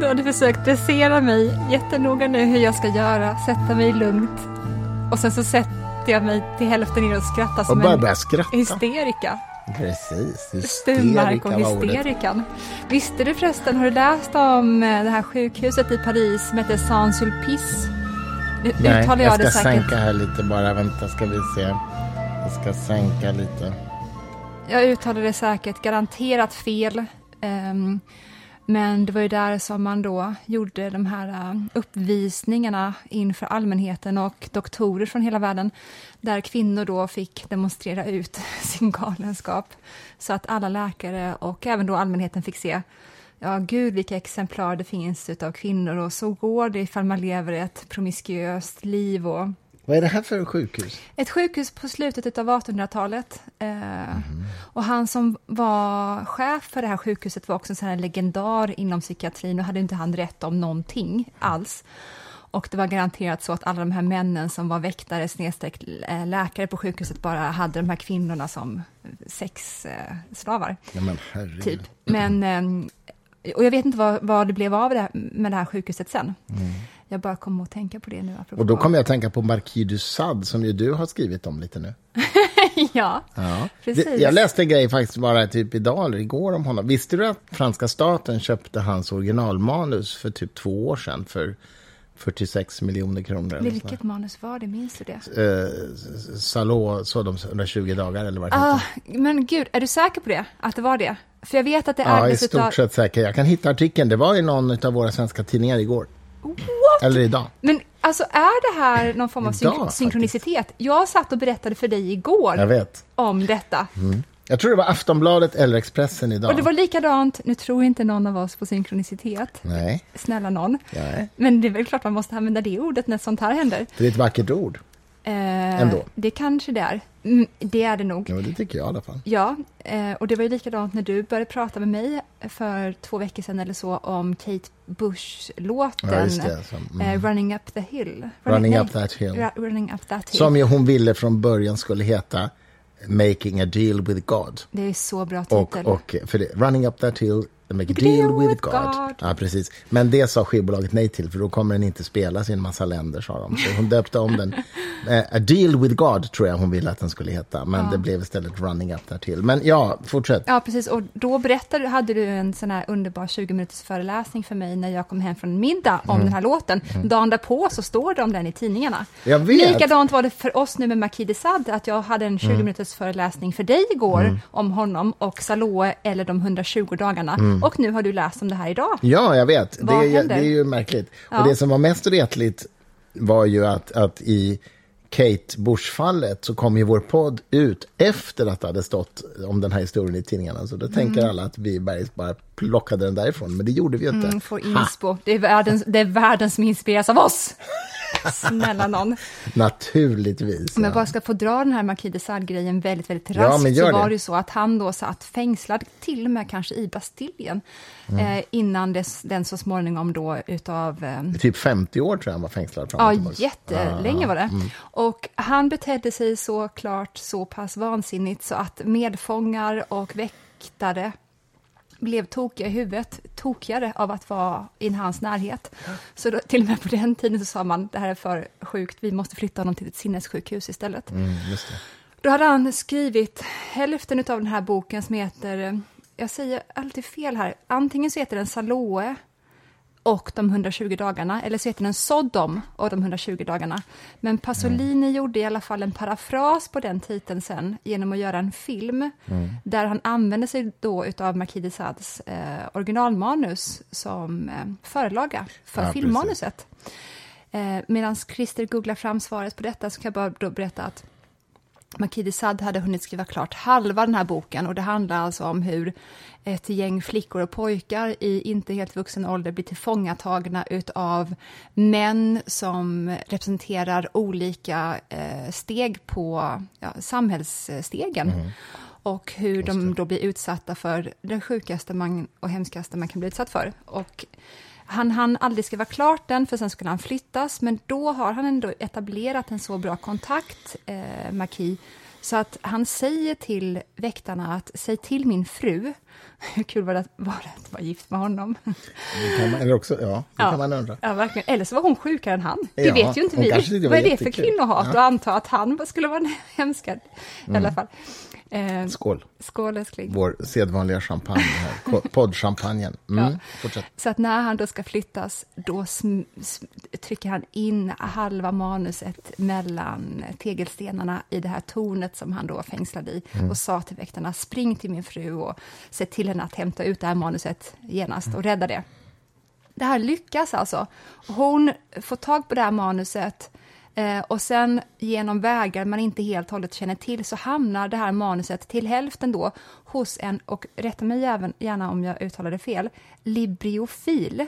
Du hade försökt dressera mig jättenoga nu hur jag ska göra, sätta mig lugnt. Och sen så sätter jag mig till hälften ner och skrattar som Och en skratta. hysterika. Precis, och hysterika ordet. hysterikan. Visste du förresten, har du läst om eh, det här sjukhuset i Paris som heter Saint-Sulpice? Nej, jag jag ska sänka här lite bara. Vänta, ska vi se. Jag ska sänka lite. Jag uttalade det säkert garanterat fel. Um, men det var ju där som man då gjorde de här eh, uppvisningarna inför allmänheten och doktorer från hela världen, där kvinnor då fick demonstrera ut sin galenskap, så att alla läkare och även då allmänheten fick se Ja, gud vilka exemplar det finns utav kvinnor och så går det ifall man lever ett promiskuöst liv och vad är det här för sjukhus? ett sjukhus på slutet av 1800-talet. Eh, Och han som var chef för det här sjukhuset var också en sån här legendar inom psykiatrin och hade inte han rätt om någonting alls. Och det var garanterat så att alla de här männen som var väktare snedstreck eh, läkare på sjukhuset bara hade de här kvinnorna som sexslavar. Ja, men herregud. Typ. Men, ehm, och jag vet inte vad, vad det blev av det här, med det här sjukhuset sen. Jag bara kom att tänka på det nu. apropå-. Och då kommer jag att tänka på Marquis du Sade som ju du har skrivit om lite nu. ja, Ja. precis. Jag läste en grej faktiskt bara typ idag eller igår om honom. Visste du att franska staten köpte hans originalmanus för typ två år sedan för 46 miljoner kronor? Vilket manus var det? Minns du det? Eh, Salå, så de 120 dagar eller vad det Ah, heter. men gud, är du säker på det? Att det var det? För jag vet att det Ja, i utav... stort sett säker. Jag kan hitta artikeln. Det var i någon av våra svenska tidningar igår. What? Eller idag. Men alltså är det här någon form av Idag, synk- faktiskt. synkronicitet? Jag satt och berättade för dig igår om detta. Jag tror det var Aftonbladet eller Expressen idag. Och det var likadant, nu tror inte någon av oss på synkronicitet. Nej, Snälla någon. nej. Men det är väl klart man måste använda det ordet när sånt här händer. Det är ett vackert ord. Eh, Ändå. Det kanske det är. Mm, det är det nog. Ja, det tycker jag i alla fall. Ja, eh, och det var ju likadant när du började prata med mig för två veckor sedan eller så om Kate Bush-låten Ja. Som, mm. eh, Running Up the Hill. Running nej, up that hill. Running Up That Hill. Som ju hon ville från början skulle heta Making a deal with God. Det är så bra Och, titel. och för det, Running up that hill, make a deal with God. God. Ja, precis. Men det sa skivbolaget nej till, för då kommer den inte spelas i en massa länder, sa de. Så hon döpte om den. Eh, a deal with God tror jag hon ville att den skulle heta, men det blev istället Running up that hill. Men ja, fortsätt. Ja, precis. Och då berättade, hade du en sån här underbar 20 minuters föreläsning för mig när jag kom hem från middag om den här låten. Dagen därpå så står det om den i tidningarna. Jag vet. Likadant var det för oss nu med Marquis de Sade, att jag hade en 20 minuters föreläsning för dig igår om honom och Saloe eller de 120 dagarna. Och nu har du läst om det här idag. Ja, jag vet. Det Vad är, det är ju märkligt. Ja. Och det som var mest retligt var ju att, att i Kate Bush-fallet så kom ju vår podd ut efter att det hade stått om den här historien i tidningarna. Så då tänker Mm. alla att vi bara, plockade den därifrån, men det gjorde vi ju inte. Mm, får inspo. Det är, världen, det är världen som inspireras av oss. Snälla någon. Naturligtvis. Om jag ja. bara ska få dra den här Marquis de Sade-grejen väldigt, väldigt Ja, raskt, gör så var det. ju så att han då satt fängslad, till och med kanske i Bastiljen, Mm. eh, innan dess, den så småningom då utav eh, typ 50 år tror jag han var fängslad. Fram Ja, jättelänge var det. Mm. Och han betedde sig så klart så pass vansinnigt så att medfångar och väktare blev tokiga i huvudet, tokigare av att vara i hans närhet. Så då, till och med på den tiden så sa man, det här är för sjukt, vi måste flytta honom till ett sinnessjukhus istället. Mm. Då hade han skrivit hälften av den här boken som heter, eh, jag säger alltid fel här, antingen så heter den Saloe och de 120 dagarna, eller så heter den Sodom och de 120 dagarna. Men Pasolini gjorde i alla fall en parafras på den titeln sen genom att göra en film där han använde sig då utav Marquis de Sades eh, originalmanus som eh, förlaga för Ja, filmmanuset. Eh, Medan Christer googlar fram svaret på detta så kan jag bara då berätta att Marquis de Sade hade hunnit skriva klart halva den här boken och det handlar alltså om hur ett gäng flickor och pojkar i inte helt vuxen ålder blir tillfångatagna utav män som representerar olika eh, steg på ja, samhällsstegen. Och hur de då blir utsatta för det sjukaste man, och hemskaste man kan bli utsatt för. Och han hann aldrig skriva klart den, för sen skulle han flyttas, men då har han ändå etablerat en så bra kontakt, eh, Marquis, Så att han säger till väktarna att säg till min fru, hur kul var det att vara, att vara gift med honom? Man, eller också, ja, det Ja. kan man undra. Ja, verkligen. Eller så var hon sjukare än han. Det Ja, vet ju inte vi. Vad var är det för kvinnohat Ja. att anta att han skulle vara hemskad? I alla fall. Eh, Skål. Skål älskling. Vår sedvanliga champagne här. Poddchampagnen. Mm. Fortsätt. Så att när han då ska flyttas, då trycker han in halva manuset mellan tegelstenarna i det här tornet som han då var fängslad i och sa till väktarna, spring till min fru och se till henne att hämta ut det här manuset genast och rädda det. Det här lyckas alltså. Hon får tag på det här manuset eh, och sen genom vägar man inte helt och hållet känner till så hamnar det här manuset till hälften då hos en, och rätta mig även, gärna om jag uttalar det fel, libriofil.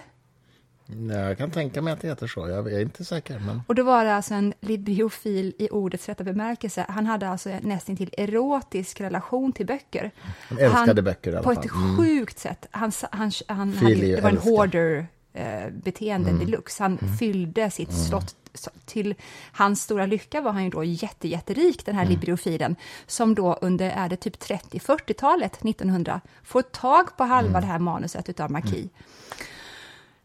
Ja, jag kan tänka mig att det heter så. Jag är inte säker. Men... Och då var det alltså en libriofil i ordets rätta bemärkelse. Han hade alltså nästan till erotisk relation till böcker. Han älskade han, böcker i alla På fall. ett Mm. sjukt sätt. Han, han, han hade, det var en älskar. Mm. hoarder eh, beteende deluxe. Han fyllde sitt slott så- till hans stora lycka var han ju då jätte, jätterik, den här Mm. libriofilen, som då under, är det typ 30-40-talet, 1900, får tag på halva Mm. det här manuset utav Marquis.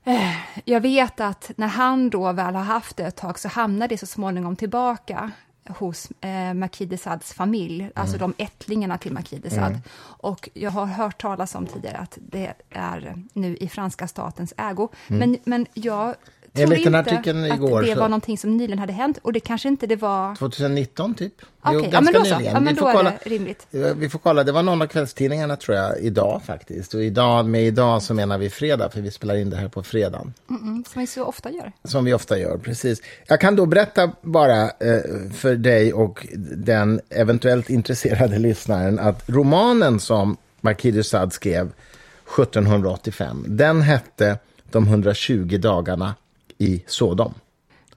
Eh, Jag vet att när han då väl har haft det ett tag så hamnar det så småningom tillbaka hos eh, Marquis de Sads familj, alltså de ättlingarna till Marquis de Sade. Och jag har hört talas om tidigare att det är nu i franska statens ägo. Men, men jag Enligt den inte artikeln att igår det så- var någonting som nyligen hade hänt och det kanske inte det var... 2019 typ? Okej, Jo, ja, men då så. Ja, men Vi då är kolla. det rimligt. Vi får kolla, det var någon av kvällstidningarna tror jag, idag faktiskt. Och idag, med idag så menar vi fredag, för vi spelar in det här på fredagen. Mm, som vi så ofta gör. Som vi ofta gör, precis. Jag kan då berätta bara eh, för dig och den eventuellt intresserade lyssnaren att romanen som Marquis de Sade skrev 1785, den hette De 120 dagarna i Sodom.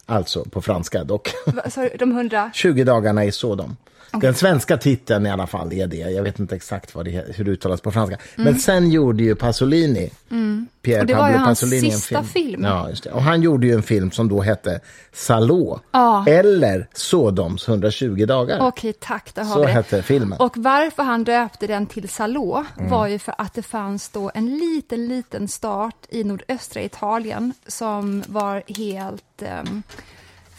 Alltså på franska dock. Så de hundra... 20 dagarna i Sodom. Den svenska titeln i alla fall är det. Jag vet inte exakt vad det, hur det uttalas på franska. Men sen gjorde ju Pasolini, Pier Mm. Och det var ju hans Pasolini, sista film. film. Ja, just det. Och han gjorde ju en film som då hette Salå. Ja. Eller Sodoms 120 dagar. Okej, tack, där har Så vi det. hette filmen. Och varför han döpte den till Salå Mm. var ju för att det fanns då en liten, liten start i nordöstra Italien som var helt um,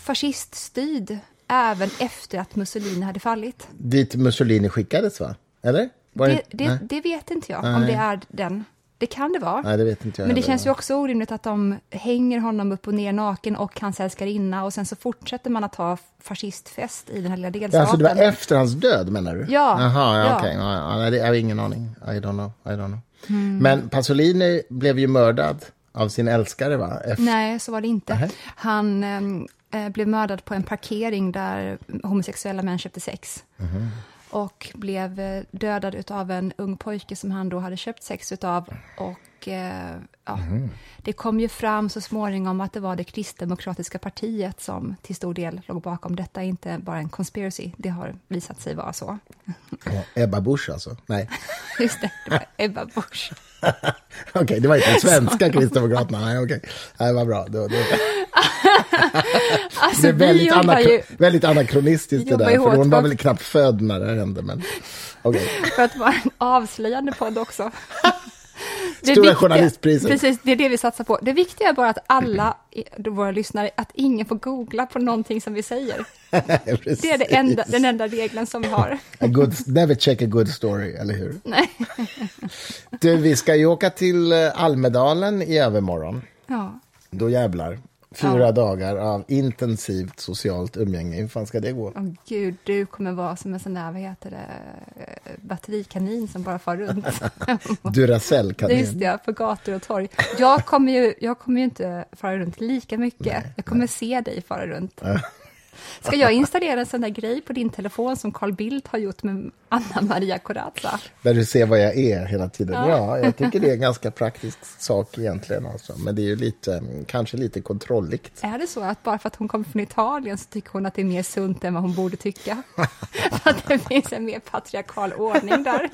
fasciststyrd även efter att Mussolini hade fallit. Dit Mussolini skickades va? Eller? Det, det, Nej. det vet inte jag om det är den. Det kan det vara. Nej, det vet inte jag Men det heller. känns ju också orimligt att de hänger honom upp och ner naken och hans älskarinna och sen så fortsätter man att ha fascistfest i den här lilla Ja, delstaten. Alltså det var efter hans död menar du? Ja, Jaha, ja, ja. okej. Ja, ja, jag har ingen aning. I don't know. I don't know. Hmm. Men Pasolini blev ju mördad av sin älskare va? Efter... Nej, så var det inte. Nähä. Han ehm, eh, blev mördad på en parkering där homosexuella män köpte sex. Mhm. Och blev eh, dödad av en ung pojke som han då hade köpt sex utav. Och eh, ja, Mhm. det kom ju fram så småningom att det var det kristdemokratiska partiet som till stor del låg bakom detta, inte bara en conspiracy. Det har visat sig vara så. Ebba Busch alltså? Nej. Just det, det var Ebba Busch. Okej, det var inte svenska Kristdemokraterna. Nej, okej. Nej, vad bra. Det, det, Alltså, det är väldigt, anakro, ju väldigt anakronistiskt det där. För hon var väl knappt född när det hände. Men okej. för att vara en avslöjande podd också. Det Stora viktiga- journalistpriset. Precis, det är det vi satsar på. Det viktiga är bara att alla, våra lyssnare, att ingen får googla på någonting som vi säger. Det är det enda, den enda regeln som vi har. A good, never check a good story, eller hur? Nej. Du, vi ska ju åka till eh, Almedalen i övermorgon. Ja. Då jävlar. Fyra Ja. dagar av intensivt socialt umgänge. Hur fan ska det gå? Åh gud, du kommer vara som en sån där, vad heter det, eh, batterikanin som bara far runt. Duracell kanin. Just det, på gator och torg. Jag kommer ju, jag kommer ju inte fara runt lika mycket. jag kommer se dig fara runt. Ska jag installera en sån där grej på din telefon som Carl Bildt har gjort med Anna Maria Corazza? Där du ser vad jag är hela tiden. Ja, Ja. jag tycker det är en ganska praktisk sak egentligen. Alltså. Men det är ju lite, kanske lite kontrolligt. Är det så att bara för att hon kommer från Italien så tycker hon att det är mer sunt än vad hon borde tycka? För att det finns en mer patriarkal ordning där.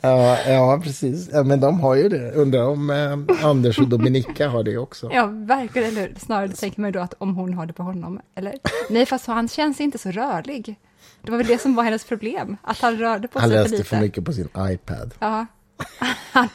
Ja, ja precis. Ja, men de har ju det. Undrar om eh, Anders och Dominika har det också. Ja, verkligen. Eller snarare tänker man ju då att om hon har det på honom. Eller? Nej, fast han känns inte så rörlig. Det var väl det som var hennes problem, att han rörde på Han sig för läste lite. för mycket på sin iPad. Ja. Han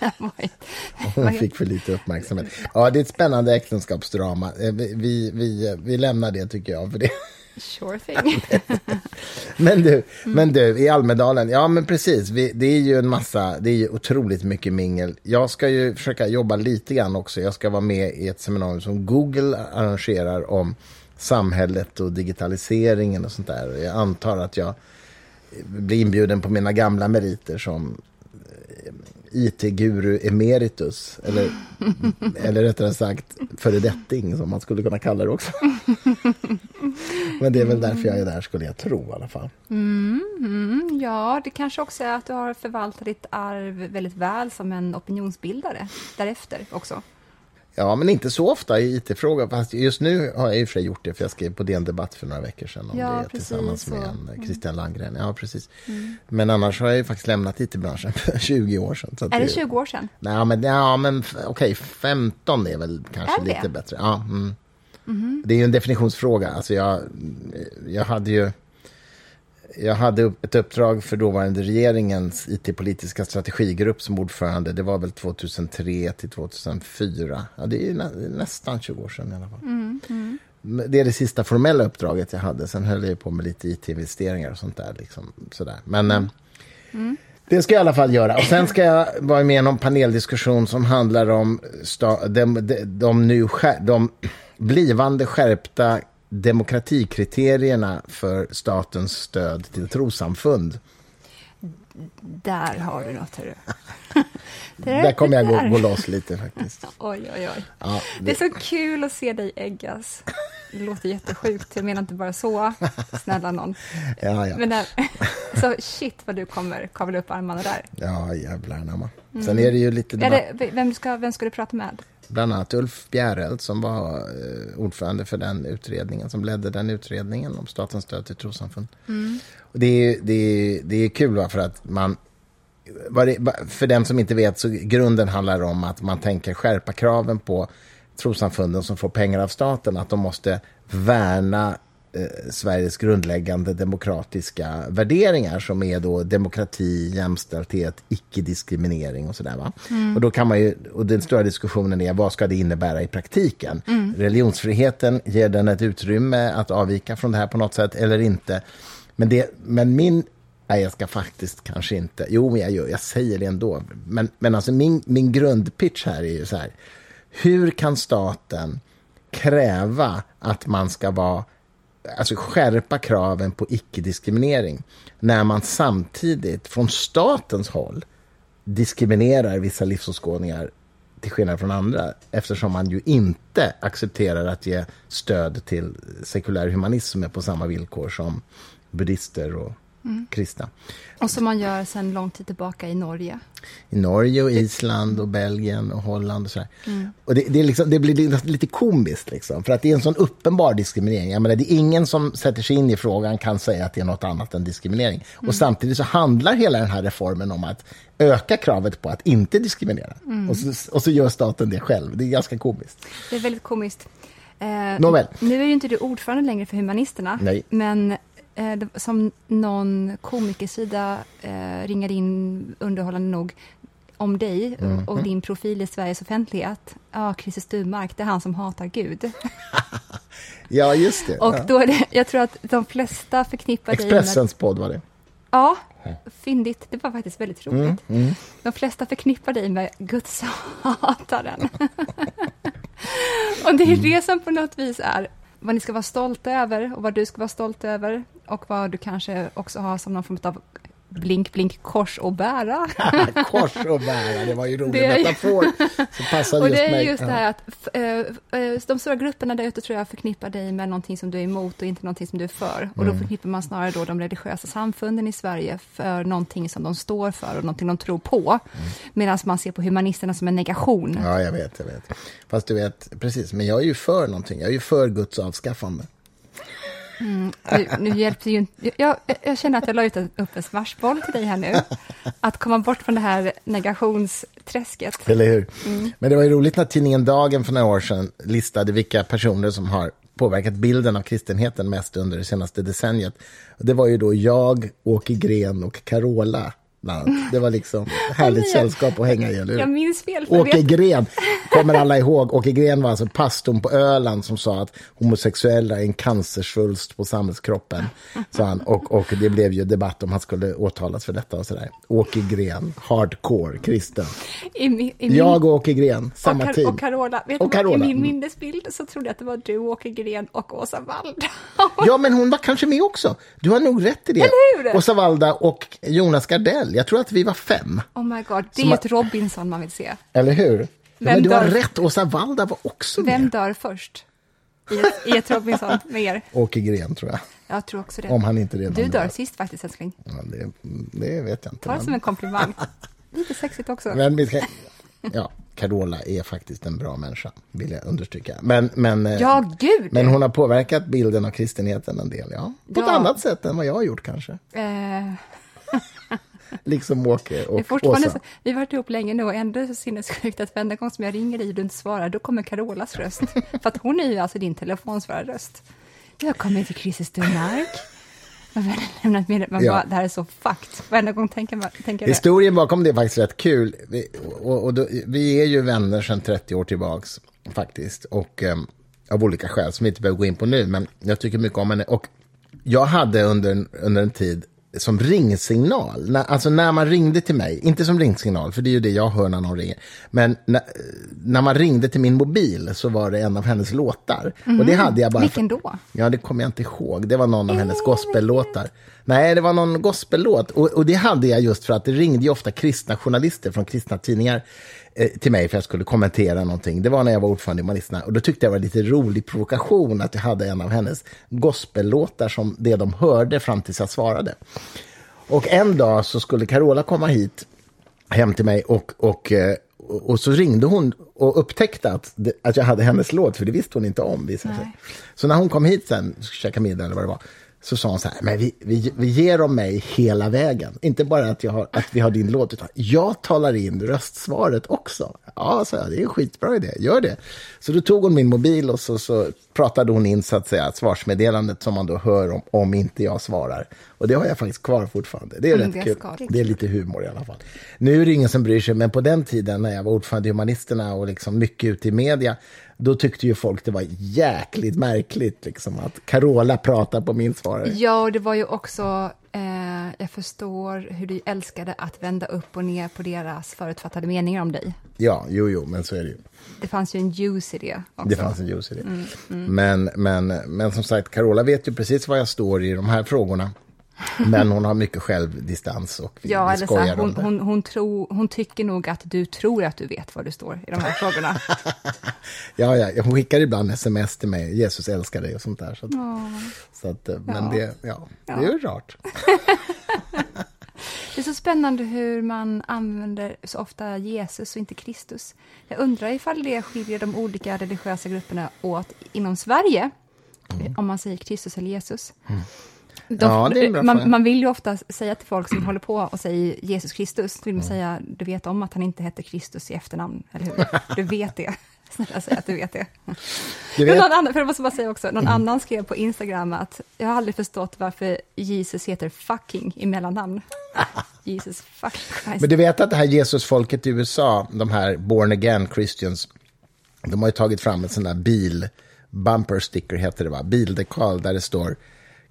Hon fick för lite uppmärksamhet. Ja, det är ett spännande äktenskapsdrama. Eh, Vi, vi, vi, vi lämnar det tycker jag. För det. Sure thing. Men du, men du, i Almedalen, ja men precis, vi, det är ju en massa, det är ju otroligt mycket mingel. Jag ska ju försöka jobba lite grann också. Jag ska vara med i ett seminarium som Google arrangerar om samhället och digitaliseringen och sånt där. Jag antar att jag blir inbjuden på mina gamla meriter som eh, IT-guru emeritus, eller, eller rättare sagt föredetting som man skulle kunna kalla det också. Men det är väl därför jag är där, skulle jag tro i alla fall. Mm, ja, det kanske också är att du har förvaltat ditt arv väldigt väl som en opinionsbildare därefter också. Ja, men inte så ofta i IT-frågor. Fast just nu har jag i och för sig gjort det, för jag skrev på DN Debatt för några veckor sedan om Ja, det precis, tillsammans med och- en eh, Christian Landgren. Ja, precis. Men annars har jag ju faktiskt lämnat IT-branschen för 20 år sedan. Så Är det 20 år sedan? Nej, men, ja, men okej, 15 är väl kanske Är det? lite bättre. Ja, mm. Det är ju en definitionsfråga. Alltså jag, jag hade ju jag hade ett uppdrag för dåvarande regeringens IT-politiska strategigrupp som ordförande. Det var väl 2003 till 2004. Ja, det är nä, nästan 20 år sedan i alla fall. Men Det är det sista formella uppdraget jag hade. Sen höll jag på med lite IT-investeringar och sånt där. Liksom, sådär. Men eh, det ska jag i alla fall göra. Och sen ska jag vara med i någon paneldiskussion som handlar om de, de, de, nu de blivande skärpta demokratikriterierna för statens stöd till trossamfund. Där har du något, hörru. Där kommer jag gå, gå loss lite faktiskt. Oj, oj, oj. Ja, Det är det, så kul att se dig äggas. Det låter jättesjukt, jag menar inte bara så. Snälla någon. ja, ja. Men där, så shit vad du kommer kavla upp armarna där. ja jävlar anamma. Sen är det ju lite Är debatt, det, vem, ska, vem ska du prata med? Bland annat Ulf Bjäreld som var eh, ordförande för den utredningen, som ledde den utredningen om statens stöd till trossamfund. Och det, är, det, är, det är kul va, för att man för den som inte vet, så grunden handlar om att man tänker skärpa kraven på trossamfunden som får pengar av staten, att de måste värna eh, Sveriges grundläggande demokratiska värderingar som är då demokrati, jämställdhet, icke-diskriminering och sådär. Va? Och, då kan man ju, och den stora diskussionen är vad ska det innebära i praktiken? Religionsfriheten, ger den ett utrymme att avvika från det här på något sätt eller inte? Men, det, men min Nej, jag ska faktiskt kanske inte. Jo, men jag, gör, jag säger det ändå. Men, men alltså min, min grundpitch här är ju så här. Hur kan staten kräva att man ska vara alltså skärpa kraven på icke-diskriminering när man samtidigt från statens håll diskriminerar vissa livsåskådningar till skillnad från andra eftersom man ju inte accepterar att ge stöd till sekulär humanism som är på samma villkor som buddhister och kristna. Och som man gör sedan lång tid tillbaka i Norge. I Norge och Island och Belgien och Holland och sådär. Och det, det, liksom, det blir lite, komiskt liksom, för att det är en sån uppenbar diskriminering. Jag menar, det är ingen som sätter sig in i frågan kan säga att det är något annat än diskriminering. Och samtidigt så handlar hela den här reformen om att öka kravet på att inte diskriminera. Och, så, och så gör staten det själv. Det är ganska komiskt. Det är väldigt komiskt. Eh, Nåväl. Nu är ju inte du ordförande längre för Humanisterna. Nej. Men eh, som någon komikersida eh, ringar in underhållande nog om dig Mhm. och din profil i Sveriges offentlighet. Ja, Christer Sturmark, det är han som hatar Gud. Ja, just det. Och ja. då det, jag tror att de flesta förknippar dig med... Expressens podd var det. Ja, fyndigt. Det var faktiskt väldigt roligt. Mm, De flesta förknippar dig med Guds hataren. och det är Mm. det som på något vis är vad ni ska vara stolta över och vad du ska vara stolt över och vad du kanske också har som någon form av blink, blink, kors att bära. Kors och bära, det var ju rolig Det metafor. Så passade och just det är mig. just det här att eh, eh, de stora grupperna där ute tror jag förknippar dig med någonting som du är emot och inte någonting som du är för. Och då Mm. förknippar man snarare då de religiösa samfunden i Sverige för någonting som de står för och någonting de tror på. Mm. Medan man ser på humanisterna som en negation. Ja, jag vet, jag vet. Fast du vet, precis, men jag är ju för någonting. Jag är ju för Guds avskaffande. Nu, nu hjälper ju inte... Jag, jag känner att jag la ut upp en smashboll till dig här nu. Att komma bort från det här negationsträsket. Eller hur? Mm. Men det var ju roligt när tidningen Dagen för några år sedan listade vilka personer som har påverkat bilden av kristenheten mest under det senaste decenniet. Det var ju då jag, Åke Gren och Carola det var liksom härligt sällskap att hänga i, eller hur? Jag minns fel. Åke vet... Gren, kommer alla ihåg. Åke Gren var alltså pastorn på Öland som sa att homosexuella är en cancersvulst på samhällskroppen. Så han, och, och det blev ju debatt om han skulle åtalas för detta och sådär. Åke Gren, hardcore, kristen. I, i min... Jag och Åke Gren, samma och tid. Och Carola. Vet och Carola. I min minnesbild så trodde jag att det var du, Åke Gren och Åsa Walda. ja, men hon var kanske med också. Du har nog rätt i det. Åsa Walda och Jonas Gardell. Jag tror att vi var fem. Oh my god, det är ju ett Robinson man vill se. Eller hur? Vem Men du dör... har rätt, Åsa Walda var också med. Vem dör först? I ett, i ett Robinson med er? Åke Gren, tror jag. Jag tror också det. Om han inte redan Du dör sist faktiskt, älskling. Ja, det, det vet jag inte. Ta det som en komplimang. Lite sexigt också. Men ska... Ja, Carola är faktiskt en bra människa, vill jag understryka. Men, men, eh, ja, gud! men hon har påverkat bilden av kristenheten en del, ja. På ja. ett annat sätt än vad jag har gjort kanske. Eh liksom Åke och Åsa. Så, vi har varit ihop länge nu och ändå är det så sinnessjukt att varenda gång som jag ringer dig och du inte svarar, då kommer Carolas röst. För att hon är ju alltså din telefonsvararröst. Jag kommer till Christer Sturmark. Man bara, ja. det här är så fakt. Varenda gång tänker man tänker Historien bakom det är faktiskt rätt kul. Vi, och, och då, vi är ju vänner sedan 30 år tillbaks, faktiskt. Och um, av olika skäl som vi inte behöver gå in på nu, men jag tycker mycket om henne. Och jag hade under, under en tid som ringsignal. När, alltså när man ringde till mig, inte som ringsignal, för det är ju det jag hör när någon ringer. Men när, när man ringde till min mobil så var det en av hennes låtar. Mm. Och det hade jag bara... Vilken då? Ja, det kommer jag inte ihåg. Det var någon av hennes gospellåtar. Nej, det var någon gospellåt. Och, och det hade jag just för att det ringde ju ofta kristna journalister från kristna tidningar Eh, till mig för att jag skulle kommentera någonting. Det var när jag var ordförande i Humanisterna. Och då tyckte jag det var lite rolig provokation att jag hade en av hennes gospellåtar som det de hörde fram tills jag svarade. Och en dag så skulle Carola komma hit hem till mig och, och, eh, och så ringde hon och upptäckte att, att jag hade hennes låt, för det visste hon inte om. Så när hon kom hit sen, käka middag eller vad det var, så sa hon så här, men vi, vi, vi ger dem mig hela vägen. Inte bara att, jag har, att vi har din låt, utan jag talar in röstsvaret också. Ja, så jag, det är en skitbra idé, gör det. Så då tog hon min mobil och så, så pratade hon in så att säga svarsmeddelandet som man då hör om, om inte jag svarar. Och det har jag faktiskt kvar fortfarande. Det är mm, rätt det kul. Det är lite humor i alla fall. Nu är det ingen som bryr sig, men på den tiden när jag var ordförande i Humanisterna och liksom mycket ute i media, då tyckte ju folk det var jäkligt märkligt liksom, att Carola pratar på min svarare. Ja, och det var ju också, eh, jag förstår hur du älskade att vända upp och ner på deras förutfattade meningar om dig. Ja, jo, jo, men så är det ju. Det fanns ju en juice i det också. Det fanns en juice i det. Mm, mm. Men, men, men som sagt, Carola vet ju precis var jag står i de här frågorna. Men hon har mycket självdistans och vi, ja, vi skojar så hon, hon, hon, tro, hon tycker nog att du tror att du vet var du står i de här frågorna. ja, ja, hon skickar ibland sms till mig, Jesus älskar dig och sånt där. Så att, så att, eh, men ja. det, ja, det är ju rart. det är så spännande hur man använder så ofta Jesus och inte Kristus. Jag undrar ifall det skiljer de olika religiösa grupperna åt inom Sverige, mm. om man säger Kristus eller Jesus. Mm. De, ja, man, man, vill ju ofta säga till folk som håller på och säger Jesus Kristus, vill man säga, du vet om att han inte heter Kristus i efternamn, eller hur? Du vet det. Snälla säg att du vet det. Du vet. Någon annan, för jag måste bara säga också, någon mm. annan skrev på Instagram att jag har aldrig förstått varför Jesus heter fucking i mellannamn. Jesus fucking Christ. Men du vet att det här Jesusfolket i USA, de här born again Christians, de har ju tagit fram en sån där bil, bumper sticker heter det va, bildekal där det står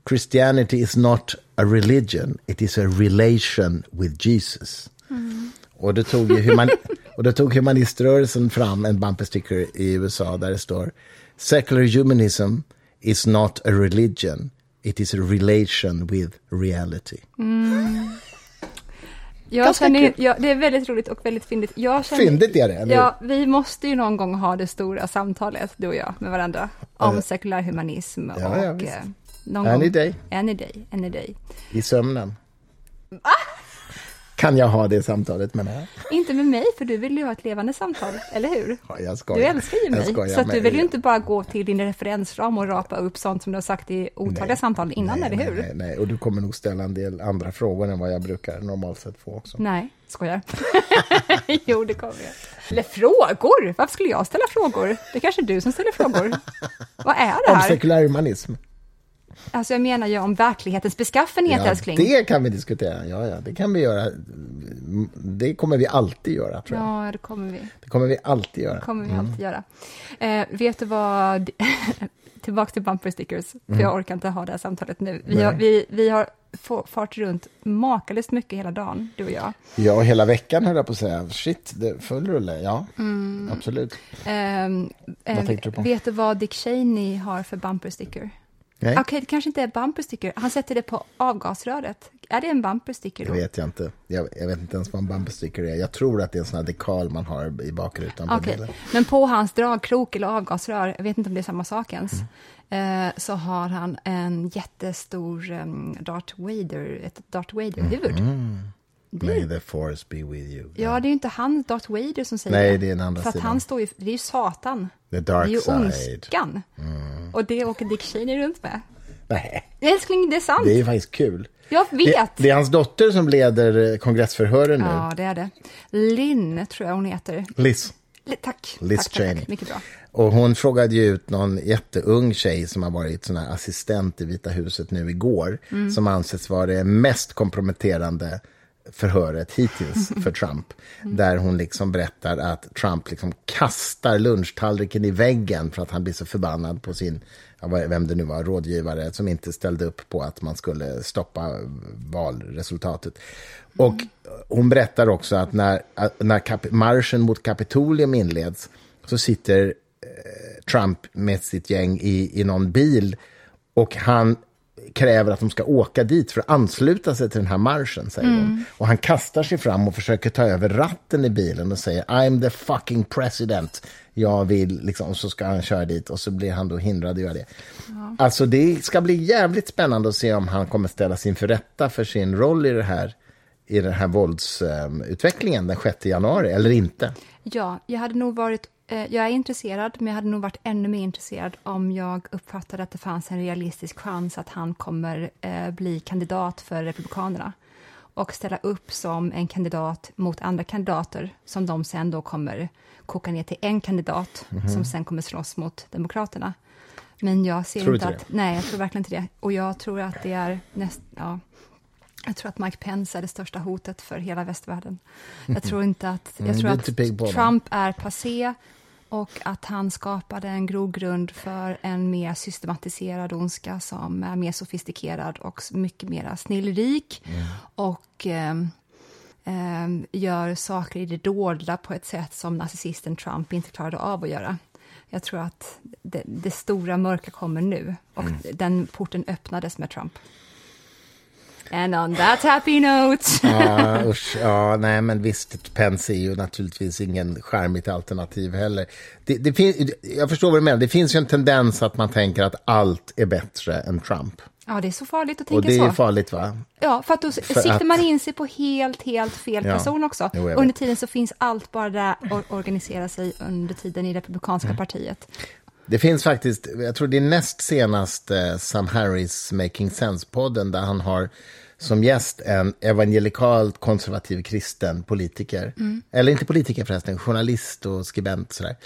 Christianity is not a religion, it is a relation with Jesus. Mm. Och, då tog human, och då tog humaniströrelsen fram en bumpersticker i USA där det står Secular humanism is not a religion, it is a relation with reality. Mm. Jag känner, ja, det är väldigt roligt och väldigt fyndigt. Jag känner, fyndigt är det? Eller? Ja, vi måste ju någon gång ha det stora samtalet, du och jag, med varandra, om sekulär humanism ja, och ja, någon any gång. day. Any day, any day. I sömnen. Va? Kan jag ha det samtalet med mig? Inte med mig, för du vill ju ha ett levande samtal, eller hur? Ja, jag skojar. Du älskar ju mig, så du vill ju inte bara gå till din referensram och rapa upp sånt som du har sagt i otaliga Nej. samtal innan, nej, eller hur? Nej, nej, och du kommer nog ställa en del andra frågor än vad jag brukar normalt sett få också. Nej, skojar. jo, det kommer jag. Eller frågor? Varför skulle jag ställa frågor? Det är kanske du som ställer frågor. Vad är det Om här? sekulär humanism. Alltså jag menar ju om verklighetens beskaffenhet, Ja, älskling. det kan vi diskutera. Ja, ja, det kan vi göra. Det kommer vi alltid göra, tror jag. Ja, det kommer vi. Det kommer vi alltid göra. kommer vi Mm. alltid göra. Eh, vet du vad, tillbaka till bumper stickers, för jag orkar inte ha det här samtalet nu. Vi har, Mm. Vi, vi har fart runt makalöst mycket hela dagen, du och jag. Ja, hela veckan höll jag på att säga. Shit, det full rulle. Ja, Mm. absolut. Ehm, eh, Vad tänkte du på? Vet du vad Dick Cheney har för bumper sticker? Okej, det kanske inte är bumper sticker. Han sätter det på avgasröret. Är det en bumper sticker det då? vet jag inte. Jag, jag vet inte ens vad en bumper sticker är. Jag tror att det är en sån här dekal man har i bakrutan på bilen. men på hans dragkrok eller avgasrör, jag vet inte om det är samma sak ens, Mm. eh, så har han en jättestor um, Darth Vader, ett Darth Vader-huvud. Mm. Det- May the force be with you. Ja, det är ju inte han, Darth Vader, som säger Nej, det är den andra För att sidan. han står ju, det är ju Satan. The Det dark är ju side. Mm. ondskan. Och det åker Dick Cheney runt med. Nej, Älskling, det är sant. det är ju faktiskt kul. Jag Det, vet. det är hans dotter som leder eh, kongressförhören nu. Ja, det är det. Lynn, tror jag hon heter. Liz. Li- Tack. Liz tack, Cheney. tack. Mycket bra. Och hon frågade ju ut någon jätteung tjej som har varit sån här assistent i Vita huset nu igår, Mm. som anses vara det mest komprometterande förhöret hittills för Trump. Där hon liksom berättar att Trump liksom kastar lunchtallriken i väggen för att han blir så förbannad på sin, vem det nu var, rådgivare som inte ställde upp på att man skulle stoppa valresultatet. Och hon berättar också att när, när marschen mot Kapitolium inleds så sitter eh, Trump med sitt gäng i, i någon bil och han kräver att de ska åka dit för att ansluta sig till den här marschen, säger hon. Och han kastar sig fram och försöker ta över ratten i bilen och säger I'm the fucking president. Jag vill, liksom, och så ska han köra dit och så blir han då hindrad att göra det. Alltså det ska bli jävligt spännande att se om han kommer ställas inför rätta för sin roll i det här i den här våldsutvecklingen den 6 januari, eller inte. Ja, jag hade nog varit, jag är intresserad, men jag hade nog varit ännu mer intresserad om jag uppfattade att det fanns en realistisk chans att han kommer eh, bli kandidat för Republikanerna och ställa upp som en kandidat mot andra kandidater som de sen då kommer koka ner till en kandidat Mhm. som sen kommer slåss mot Demokraterna. Men jag ser Tror inte att, nej, jag tror verkligen inte det. Och jag tror att det är näst, ja, jag tror att Mike Pence är det största hotet för hela västvärlden. Jag tror inte att, jag Mm, tror att. Trump är passé och att han skapade en grogrund för en mer systematiserad ondska som är mer sofistikerad och mycket mer snillrik Mm. och ehm, ehm, gör saker i det dolda på ett sätt som narcissisten Trump inte klarade av att göra. Jag tror att det, det stora mörka kommer nu och Mm. den porten öppnades med Trump. And on that happy note. Ja, usch, ja, nej, men visst, Pence är ju naturligtvis ingen charmigt alternativ heller. Det, det fin- jag förstår vad du menar, det finns ju en tendens att man tänker att allt är bättre än Trump. Ja, det är så farligt att Och tänka det är så. farligt, va? Ja, för att då siktar att- man in sig på helt, helt fel Ja. person också. Jo, under tiden så finns allt bara där och organisera sig under tiden i Republikanska Mm. partiet. Det finns faktiskt, jag tror det är näst senast eh, Sam Harris Making Sense-podden där han har som gäst en evangelikalt konservativ kristen politiker. Eller inte politiker förresten, journalist och skribent sådär.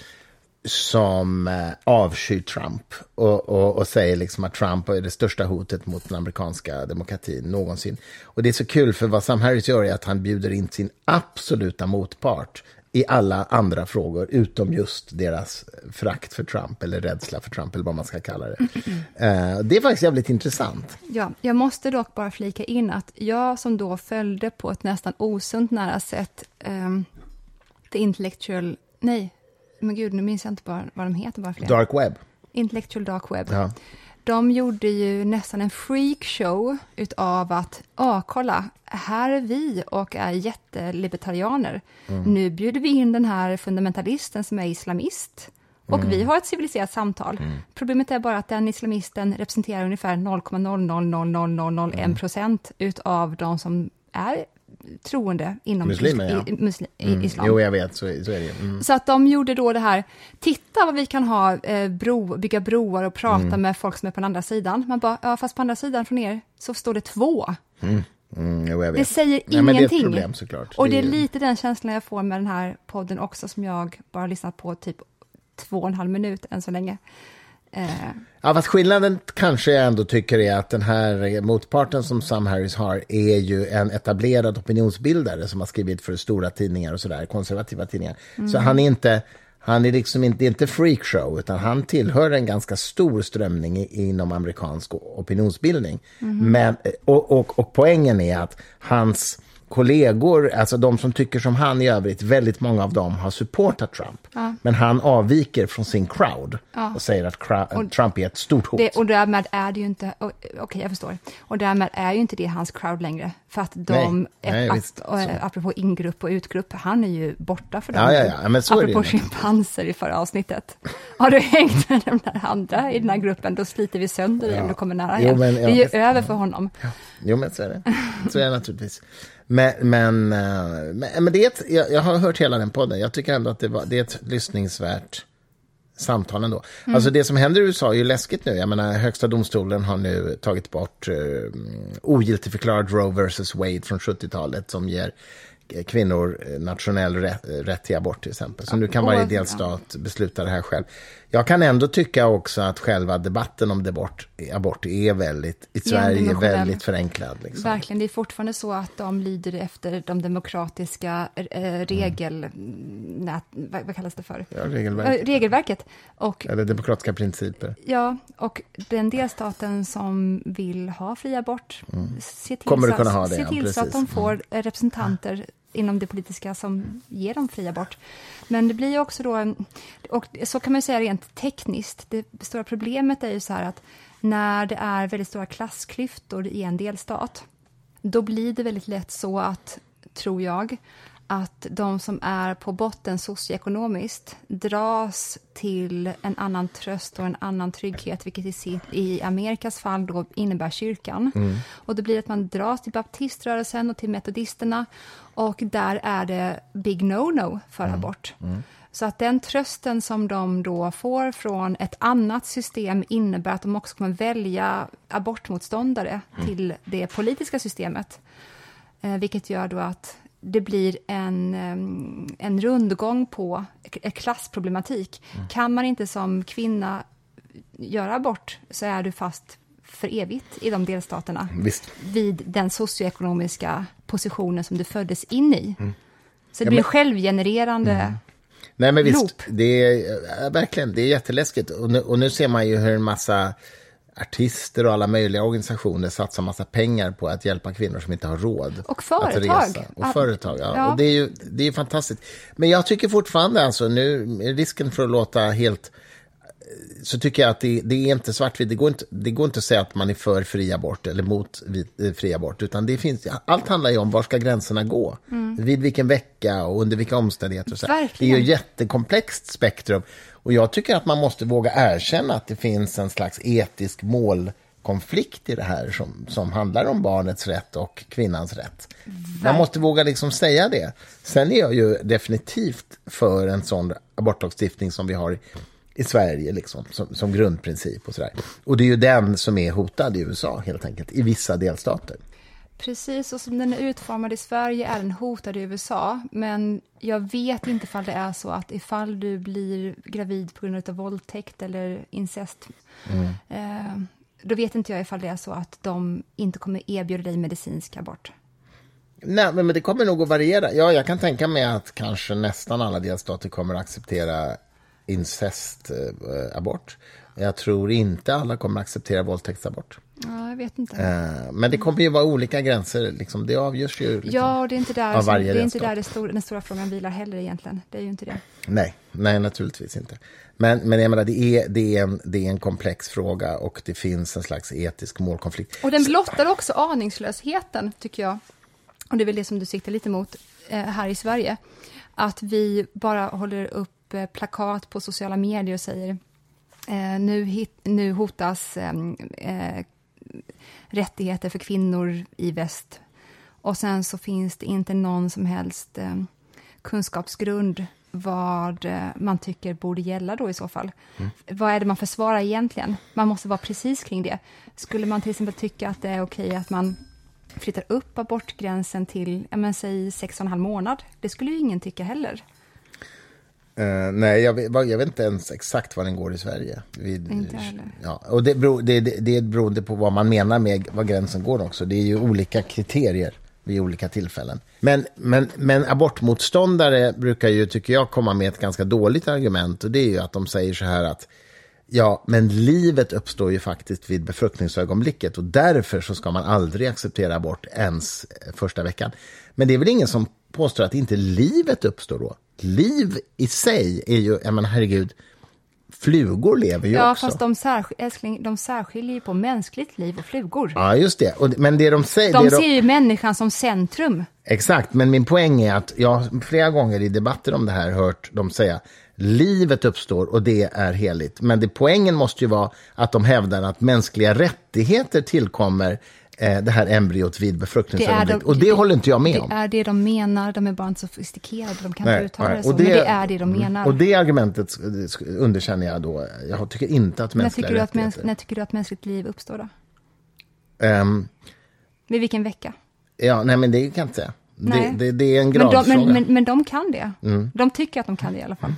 Som eh, avskyr Trump och, och, och säger liksom att Trump är det största hotet mot den amerikanska demokratin någonsin. Och det är så kul för vad Sam Harris gör är att han bjuder in sin absoluta motpart i alla andra frågor, utom just deras förakt för Trump eller rädsla för Trump, eller vad man ska kalla det. Eh, det är faktiskt jävligt intressant. Ja, jag måste dock bara flika in att jag som då följde på ett nästan osunt nära sätt um, The Intellectual... Nej, men gud, nu minns jag inte bara vad de heter bara. Dark web. Intellectual Dark Web. Ja. De gjorde ju nästan en freakshow utav att, ja, kolla, här är vi och är jättelibertarianer. Nu bjuder vi in den här fundamentalisten som är islamist. Och vi har ett civiliserat samtal. Problemet är bara att den islamisten representerar ungefär 0,0000001 procent utav de som är troende inom Muslimer, ja. i, muslim, Mm. islam. Jo, jag vet, så, så är det. Mm. Så att de gjorde då det här, titta vad vi kan ha, eh, bro, bygga broar och prata Mm. med folk som är på den andra sidan. Man bara, ja fast på andra sidan från er så står det två. Mm, jo, jag vet. Det säger Nej, men det ingenting. problem såklart. Och det är lite den känslan jag får med den här podden också, som jag bara har lyssnat på typ två och en halv minut än så länge. Eh, Ja, fast skillnaden kanske jag ändå tycker är att den här motparten som Sam Harris har är ju en etablerad opinionsbildare som har skrivit för stora tidningar och sådär, konservativa tidningar. Så han är inte, han är liksom inte, inte freakshow, utan han tillhör en ganska stor strömning i, inom amerikansk opinionsbildning. Men, och, och, och poängen är att hans kollegor, alltså de som tycker som han i övrigt, väldigt många av dem har supportat Trump. Men han avviker från sin crowd och säger att Trump är ett stort hot. det, och därmed är det ju inte, okej jag förstår, och därmed är ju inte det hans crowd längre. För att de, Nej, nej, ap- visst, och, apropå ingrupp och utgrupp, han är ju borta för dem. Ja, ja, ja, men så är det ju apropå schimpanser i förra avsnittet. Har du hängt med de där andra i den här gruppen, då sliter vi sönder dig om du kommer nära Jo, igen. men, ja, det är ju över för honom. Jo, men så är det. Så är det naturligtvis. Men, men, eh, men, men det är ett, jag, jag har hört hela den podden. Jag tycker ändå att det, var, det är ett lyssningsvärt samtal ändå. Alltså det som händer i USA är ju läskigt nu. Jag menar, högsta domstolen har nu tagit bort uh, ogiltigförklarat Roe vs Wade från 70-talet som ger eh, kvinnor eh, nationell rätt, rätt till abort till exempel. Så nu kan varje delstat besluta det här själv. Jag kan ändå tycka också att själva debatten om abort, abort är väldigt, i Sverige, Endimensionell. väldigt förenklad. Liksom. Verkligen, det är fortfarande så att de lyder efter de demokratiska eh, regel... Nät, vad, vad kallas det för? Ja, regelverk. Eh, regelverket. Och Eller demokratiska principer. Ja, och den delstaten som vill ha fri abort, se till, Kommer så, att kunna ha det, se ja, till så att. Mm. de får eh, representanter inom det politiska som ger dem fri abort. Men det blir ju också då, en- och så kan man ju säga rent tekniskt, det stora problemet är ju så här att när det är väldigt stora klassklyftor i en delstat, då blir det väldigt lätt så att, tror jag, att de som är på botten socioekonomiskt dras till en annan tröst och en annan trygghet, vilket i, sitt, i Amerikas fall då innebär kyrkan. Och det blir att man dras till baptiströrelsen och till metodisterna och där är det big no-no för abort. Så att den trösten som de då får från ett annat system innebär att de också kommer välja abortmotståndare till det politiska systemet. Eh, vilket gör då att det blir en, en rundgång på klassproblematik. Kan man inte som kvinna göra abort så är du fast för evigt i de delstaterna Visst. vid den socioekonomiska positionen som du föddes in i. Så det Mm. Ja, blir men- självgenererande. Nej, men visst, Loop. det är, verkligen, det är jätteläskigt. Och nu, och nu ser man ju hur en massa artister och alla möjliga organisationer satsar massa pengar på att hjälpa kvinnor som inte har råd Och att företag. resa. Och Ja. företag, ja. Ja. Och det är ju det är fantastiskt. Men jag tycker fortfarande, alltså, nu, risken för att låta helt så tycker jag att det, det är inte svartvitt. Det går inte, det går inte att säga att man är för fri abort eller mot vit, eh, fri abort. Utan det finns, allt handlar ju om var ska gränserna gå. Vid vilken vecka och under vilka omständigheter. Och så. Det är ju ett jättekomplext spektrum. Och jag tycker att man måste våga erkänna att det finns en slags etisk målkonflikt i det här som, som handlar om barnets rätt och kvinnans rätt. Man måste våga liksom säga det. Sen är jag ju definitivt för en sån abortlagstiftning som vi har i, Sverige liksom, som, som grundprincip. Och, så där. och det är ju den som är hotad i USA, helt enkelt, i vissa delstater. Precis, och som den är utformad i Sverige är den hotad i USA. Men jag vet inte ifall det är så att ifall du blir gravid på grund av våldtäkt eller incest, eh, då vet inte jag ifall det är så att de inte kommer erbjuda dig medicinsk abort. Nej, men men det kommer nog att variera. Ja, jag kan tänka mig att kanske nästan alla delstater kommer att acceptera incestabort. Jag tror inte alla kommer acceptera våldtäktsabort. Ja, jag vet inte. Eh, Men det kommer ju vara olika gränser. Liksom. Det avgörs ju. Liksom. Ja, det är inte där, av som, det varje är inte där det stor, den stora frågan vilar heller egentligen. Det är ju inte det. Nej, nej, naturligtvis inte. Men, men jag menar, det är, det, är en, det är en komplex fråga och det finns en slags etisk målkonflikt. Och den blottar också aningslösheten, tycker jag. Och det är väl det som du siktar lite mot eh, här i Sverige. Att vi bara håller upp eh, plakat på sociala medier och säger eh, nu, hit, nu hotas eh, eh, rättigheter för kvinnor i väst. Och sen så finns det inte någon som helst kunskapsgrund vad man tycker borde gälla då i så fall. Mm. Vad är det man försvarar egentligen? Man måste vara precis kring det. Skulle man till exempel tycka att det är okej att man flyttar upp abortgränsen till, ja men säg sex och en halv månad, det skulle ju ingen tycka heller. Uh, nej, jag vet, jag vet, inte ens exakt var den går i Sverige. Vid, inte heller. Ja, och det, beror, det, det, det är beroende på vad man menar med var gränsen går också. Det är ju olika kriterier vid olika tillfällen. Men, men, men abortmotståndare brukar ju, tycker jag, komma med ett ganska dåligt argument och det är ju att de säger så här att Ja, men livet uppstår ju faktiskt vid befruktningsögonblicket och därför så ska man aldrig acceptera abort ens första veckan. Men det är väl ingen som påstår att inte livet uppstår då? Liv i sig är ju, jag menar herregud, flugor lever ju ja, också. Ja, fast de, särsk älskling, de särskiljer ju på mänskligt liv och flugor. Ja, just det. Och, men det de säger... De ser de... ju människan som centrum. Exakt, men min poäng är att jag flera gånger i debatter om det här hört dem säga livet uppstår och det är heligt. Men det, poängen måste ju vara att de hävdar att mänskliga rättigheter tillkommer det här embryot vid befruktningsögonblicket. Och det, det håller inte jag med det om. Det är det de menar, de är bara inte sofistikerade, de kan nej, inte uttala nej. det så. Det, men det är det de mm. menar. Och det argumentet underkänner jag då. Jag tycker inte att mänskliga när rättigheter... Mäns när tycker du att mänskligt liv uppstår då? Um, Vid vilken vecka? Ja, nej men det kan jag inte säga. Det, det, det, är en gradfråga. Men, de, men, men, men de kan det. Mm. De tycker att de kan det i alla fall.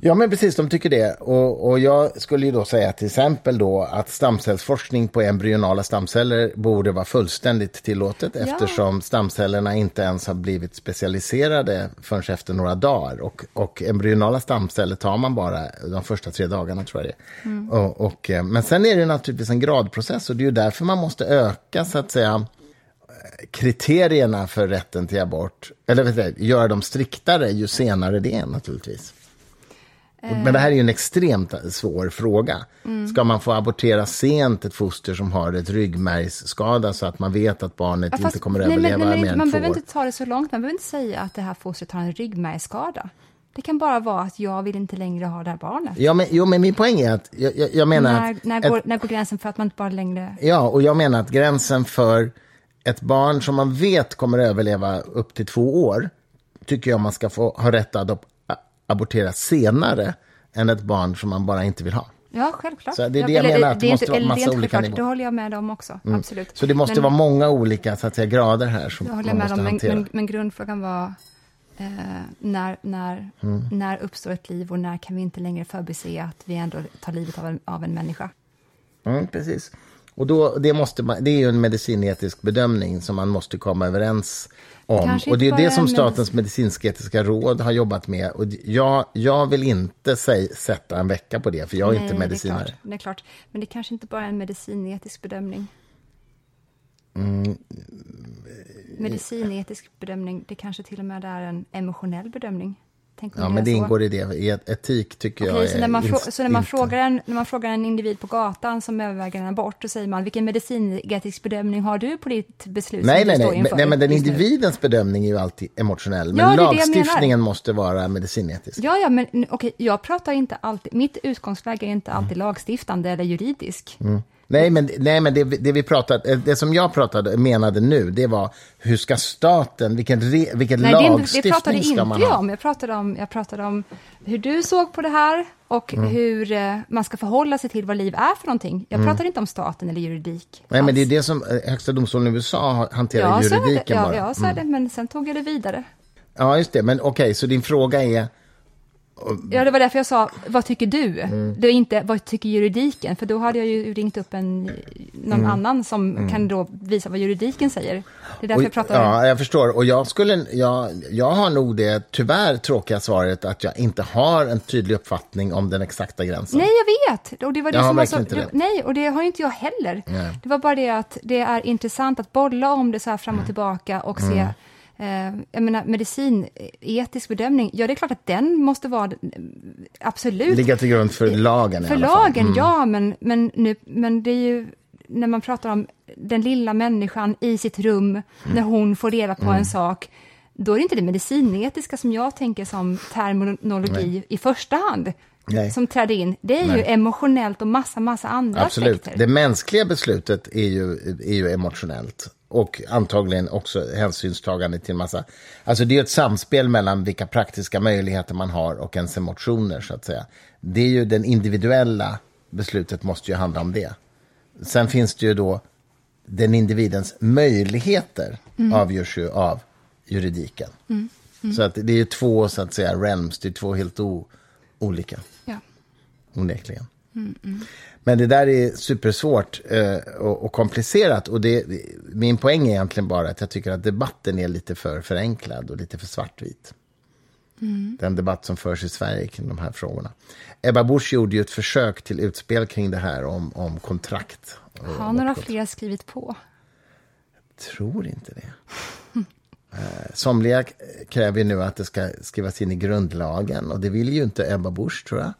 Ja, men precis, de tycker det. Och, och jag skulle ju då säga till exempel då att stamcellsforskning på embryonala stamceller borde vara fullständigt tillåtet ja. eftersom stamcellerna inte ens har blivit specialiserade förrän efter några dagar. Och, och embryonala stamceller tar man bara de första tre dagarna, tror jag det mm. och, och, eh, Men sen är det naturligtvis en gradprocess och det är ju därför man måste öka, så att säga, kriterierna för rätten till abort, eller vet du, göra dem striktare ju senare det är naturligtvis. Men det här är ju en extremt svår fråga. Mm. Ska man få abortera sent ett foster som har ett ryggmärgsskada så att man vet att barnet ja, fast, inte kommer att överleva nej, men, mer än Man behöver inte ta det så långt. Man behöver inte säga att det här fostret har en ryggmärgsskada. Det kan bara vara att jag vill inte längre ha det här barnet. Ja, men, jo, men min poäng är att jag, jag, jag menar... När, att, när, går, ett, när går gränsen för att man inte bara längre... Ja, och jag menar att gränsen för ett barn som man vet kommer att överleva upp till två år tycker jag man ska få ha rätt att abortera senare än ett barn som man bara inte vill ha. Ja, självklart. Så det är det jag menar, att det, det måste vara massa olika nivåer. Det håller jag med om också, mm. absolut. Så det måste men, vara många olika så att säga, grader här som man måste om, hantera. Men, men, grundfrågan var eh, när, när, mm. när uppstår ett liv och när kan vi inte längre förbise att vi ändå tar livet av en, av en människa? Mm, precis. Och då, det, måste man, det är ju en medicinetisk bedömning som man måste komma överens om. Och det är det som Statens medicinsk-etiska råd har jobbat med. Och jag, jag vill inte säg, sätta en vecka på det, för jag är Nej, inte medicinare. Det är, klart, det är klart. Men det kanske inte bara är en medicinetisk bedömning. Mm. Medicinetisk bedömning, det kanske till och med är en emotionell bedömning. Ja, men det så. ingår i det. I etik tycker okay, jag så när man, så när man, frågar en, när man frågar en individ på gatan som överväger en abort, då säger man vilken medicinetisk bedömning har du på ditt beslut? Nej, nej, nej. nej, men den individens bedömning är ju alltid emotionell. Men ja, lagstiftningen måste vara medicinetisk. Ja, ja, men okej, okay, jag pratar inte alltid, mitt utgångsläge är inte alltid mm. lagstiftande eller juridisk. Mm. Nej, men, nej, men det, det, vi pratade, det som jag pratade, menade nu, det var hur ska staten, vilken, re, vilken nej, lagstiftning det, det ska man ha? Om. Jag, pratade om, jag pratade om hur du såg på det här och mm. hur eh, man ska förhålla sig till vad liv är för någonting. Jag mm. pratar inte om staten eller juridik. Nej, alls. men det är det som eh, Högsta domstolen i USA hanterar ja, juridiken det, ja, bara. Ja, så är det, mm. men sen tog jag det vidare. Ja, just det. Men okej, okay, så din fråga är Ja, det var därför jag sa, vad tycker du? Mm. Det är inte, vad tycker juridiken? För då hade jag ju ringt upp en, någon mm. annan som mm. kan då visa vad juridiken säger. Det är därför och, jag pratar Ja, jag förstår. Och jag, skulle, jag, jag har nog det tyvärr tråkiga svaret att jag inte har en tydlig uppfattning om den exakta gränsen. Nej, jag vet. Och det var det jag som har så, inte det. Nej, och det har inte jag heller. Nej. Det var bara det att det är intressant att bolla om det så här fram och mm. tillbaka och se mm eh, jag menar, medicinetisk bedömning, ja det är klart att den måste vara absolut... Ligga till grund för lagen För lagen, mm. ja, men, men, nu, men det är ju när man pratar om den lilla människan i sitt rum, mm. när hon får reda på mm. en sak, då är det inte det medicinetiska som jag tänker som terminologi Nej. i första hand. Nej. som träder in, det är Nej. ju emotionellt och massa, massa andra Absolut. aspekter. Det mänskliga beslutet är ju, är ju emotionellt. Och antagligen också hänsynstagande till massa... Alltså det är ett samspel mellan vilka praktiska möjligheter man har och ens emotioner, så att säga. Det är ju den individuella beslutet måste ju handla om det. Sen finns det ju då den individens möjligheter mm. avgörs ju av juridiken. Mm. Mm. Så att det är ju två, så att säga, realms, det är två helt o, olika. Ja. Onekligen. Mm, mm. Men det där är supersvårt eh, och, och, komplicerat. Och det, min poäng är egentligen bara att jag tycker att debatten är lite för förenklad och lite för svartvit. Mm. Den debatt som förs i Sverige kring de här frågorna. Ebba Busch gjorde ju ett försök till utspel kring det här om, om kontrakt. Har några fler skrivit på? Jag tror inte det. Eh, somliga kräver nu att det ska skrivas in i grundlagen och det vill ju inte Ebba Busch, tror jag.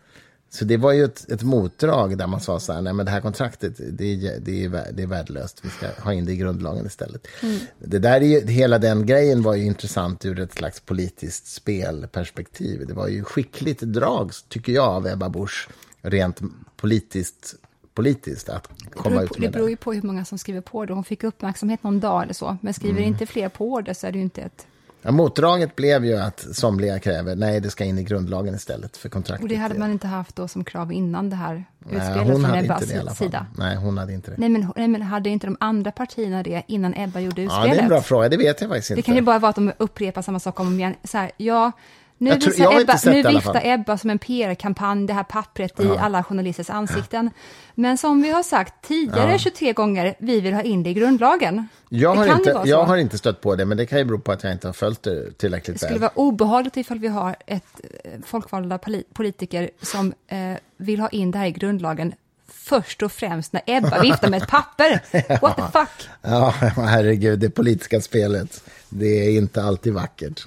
Så det var ju ett, ett motdrag där man sa så här, nej men det här kontraktet, det är, det är, det är värdelöst, vi ska ha in det i grundlagen istället. Mm. Det där är ju, hela den grejen var ju intressant ur ett slags politiskt spelperspektiv. Det var ju skickligt drag, tycker jag, av Ebba Busch, rent politiskt politiskt att komma ut med det. beror ju på hur många som skriver på det. Hon fick uppmärksamhet någon dag eller så, men skriver mm. inte fler på det så är det ju inte ett Ja, motdraget blev ju att somliga kräver nej, det ska in i grundlagen istället för kontraktet. Och det hade man inte haft då som krav innan det här utspelet från Ebbas sida? Nej, hon hade inte det. Nej men, nej, men hade inte de andra partierna det innan Ebba gjorde utspelet? Ja, det är en bra fråga, det vet jag faktiskt inte. Det kan ju bara vara att de upprepar samma sak om och igen. Så här, ja, nu, jag tror, jag Ebba, nu viftar Ebba som en PR-kampanj, det här pappret ja. i alla journalisters ansikten. Men som vi har sagt tidigare ja. 23 gånger, vi vill ha in det i grundlagen. Jag, har inte, jag har inte stött på det, men det kan ju bero på att jag inte har följt det tillräckligt väl. Det skulle väl. vara obehagligt ifall vi har ett eh, folkvalda politiker som eh, vill ha in det här i grundlagen först och främst när Ebba viftar med ett papper. What the fuck? Ja, herregud, det politiska spelet, det är inte alltid vackert.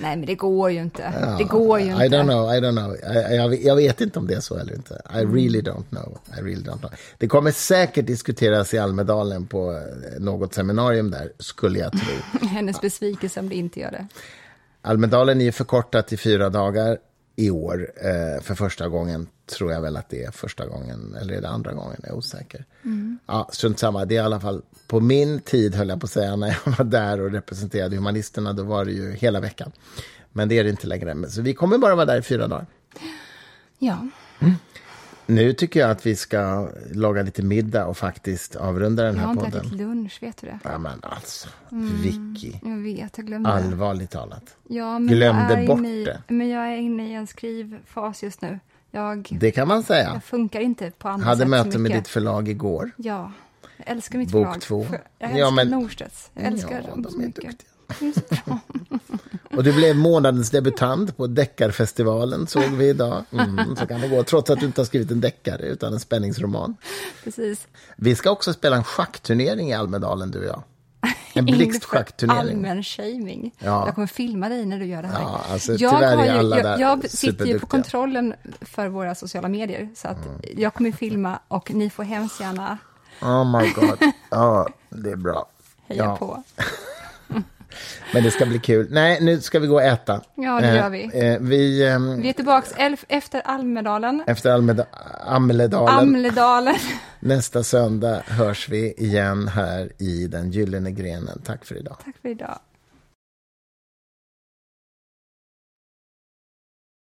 Nej, men det går ju inte. Ja, det går ju inte. I don't know, I don't know. Jag, jag, vet inte om det är så eller inte. I mm. really don't know. I really don't know. Det kommer säkert diskuteras i Almedalen på eh, något seminarium där, skulle jag tro. Hennes besvikelse om det inte gör det. Almedalen är förkortat till fyra dagar i år eh, för första gången. Tror jag väl att det är första gången, eller är det andra gången? Jag är osäker. Mm. Ja, strunt samma. Det är i alla fall på min tid, höll jag på att säga, när jag var där och representerade humanisterna, då var det ju hela veckan. Men det är det inte längre. Så vi kommer bara vara där i fyra dagar. Ja. Mm. Nu tycker jag att vi ska laga lite middag och faktiskt avrunda den här podden. Jag har inte ätit lunch, vet du det? Ja, men alltså, mm, Vicky. Jag vet, jag glömde. Allvarligt talat. Ja, men Glömde bort i, det. Men jag är inne i en skrivfas just nu. Jag, det kan man säga. Jag funkar inte på andra Hade sätt möte med ditt förlag igår. Ja, jag älskar mitt Bok förlag. två. Jag älskar ja, men, Norstedts. Jag älskar ja, dem så mycket. Duktiga. Och du blev månadens debutant på Deckarfestivalen, såg vi idag. Mm, så kan det gå, trots att du inte har skrivit en deckare, utan en spänningsroman. Precis. Vi ska också spela en schackturnering i Almedalen, du och jag. En blixtschacksturnering. Allmän shaming. Ja. Jag kommer filma dig när du gör det här. Ja, alltså, jag, ju, jag, jag sitter ju på kontrollen för våra sociala medier, så att mm. jag kommer filma och ni får hemskt gärna... Oh my god. Ja, det är bra. Heja ja. på. Men det ska bli kul. Nej, nu ska vi gå och äta. Ja, det gör vi. Eh, vi, eh, vi är tillbaka efter Almedalen. Efter Almeda Amledalen. Amledalen. Nästa söndag hörs vi igen här i den gyllene grenen. Tack för idag. Tack för idag.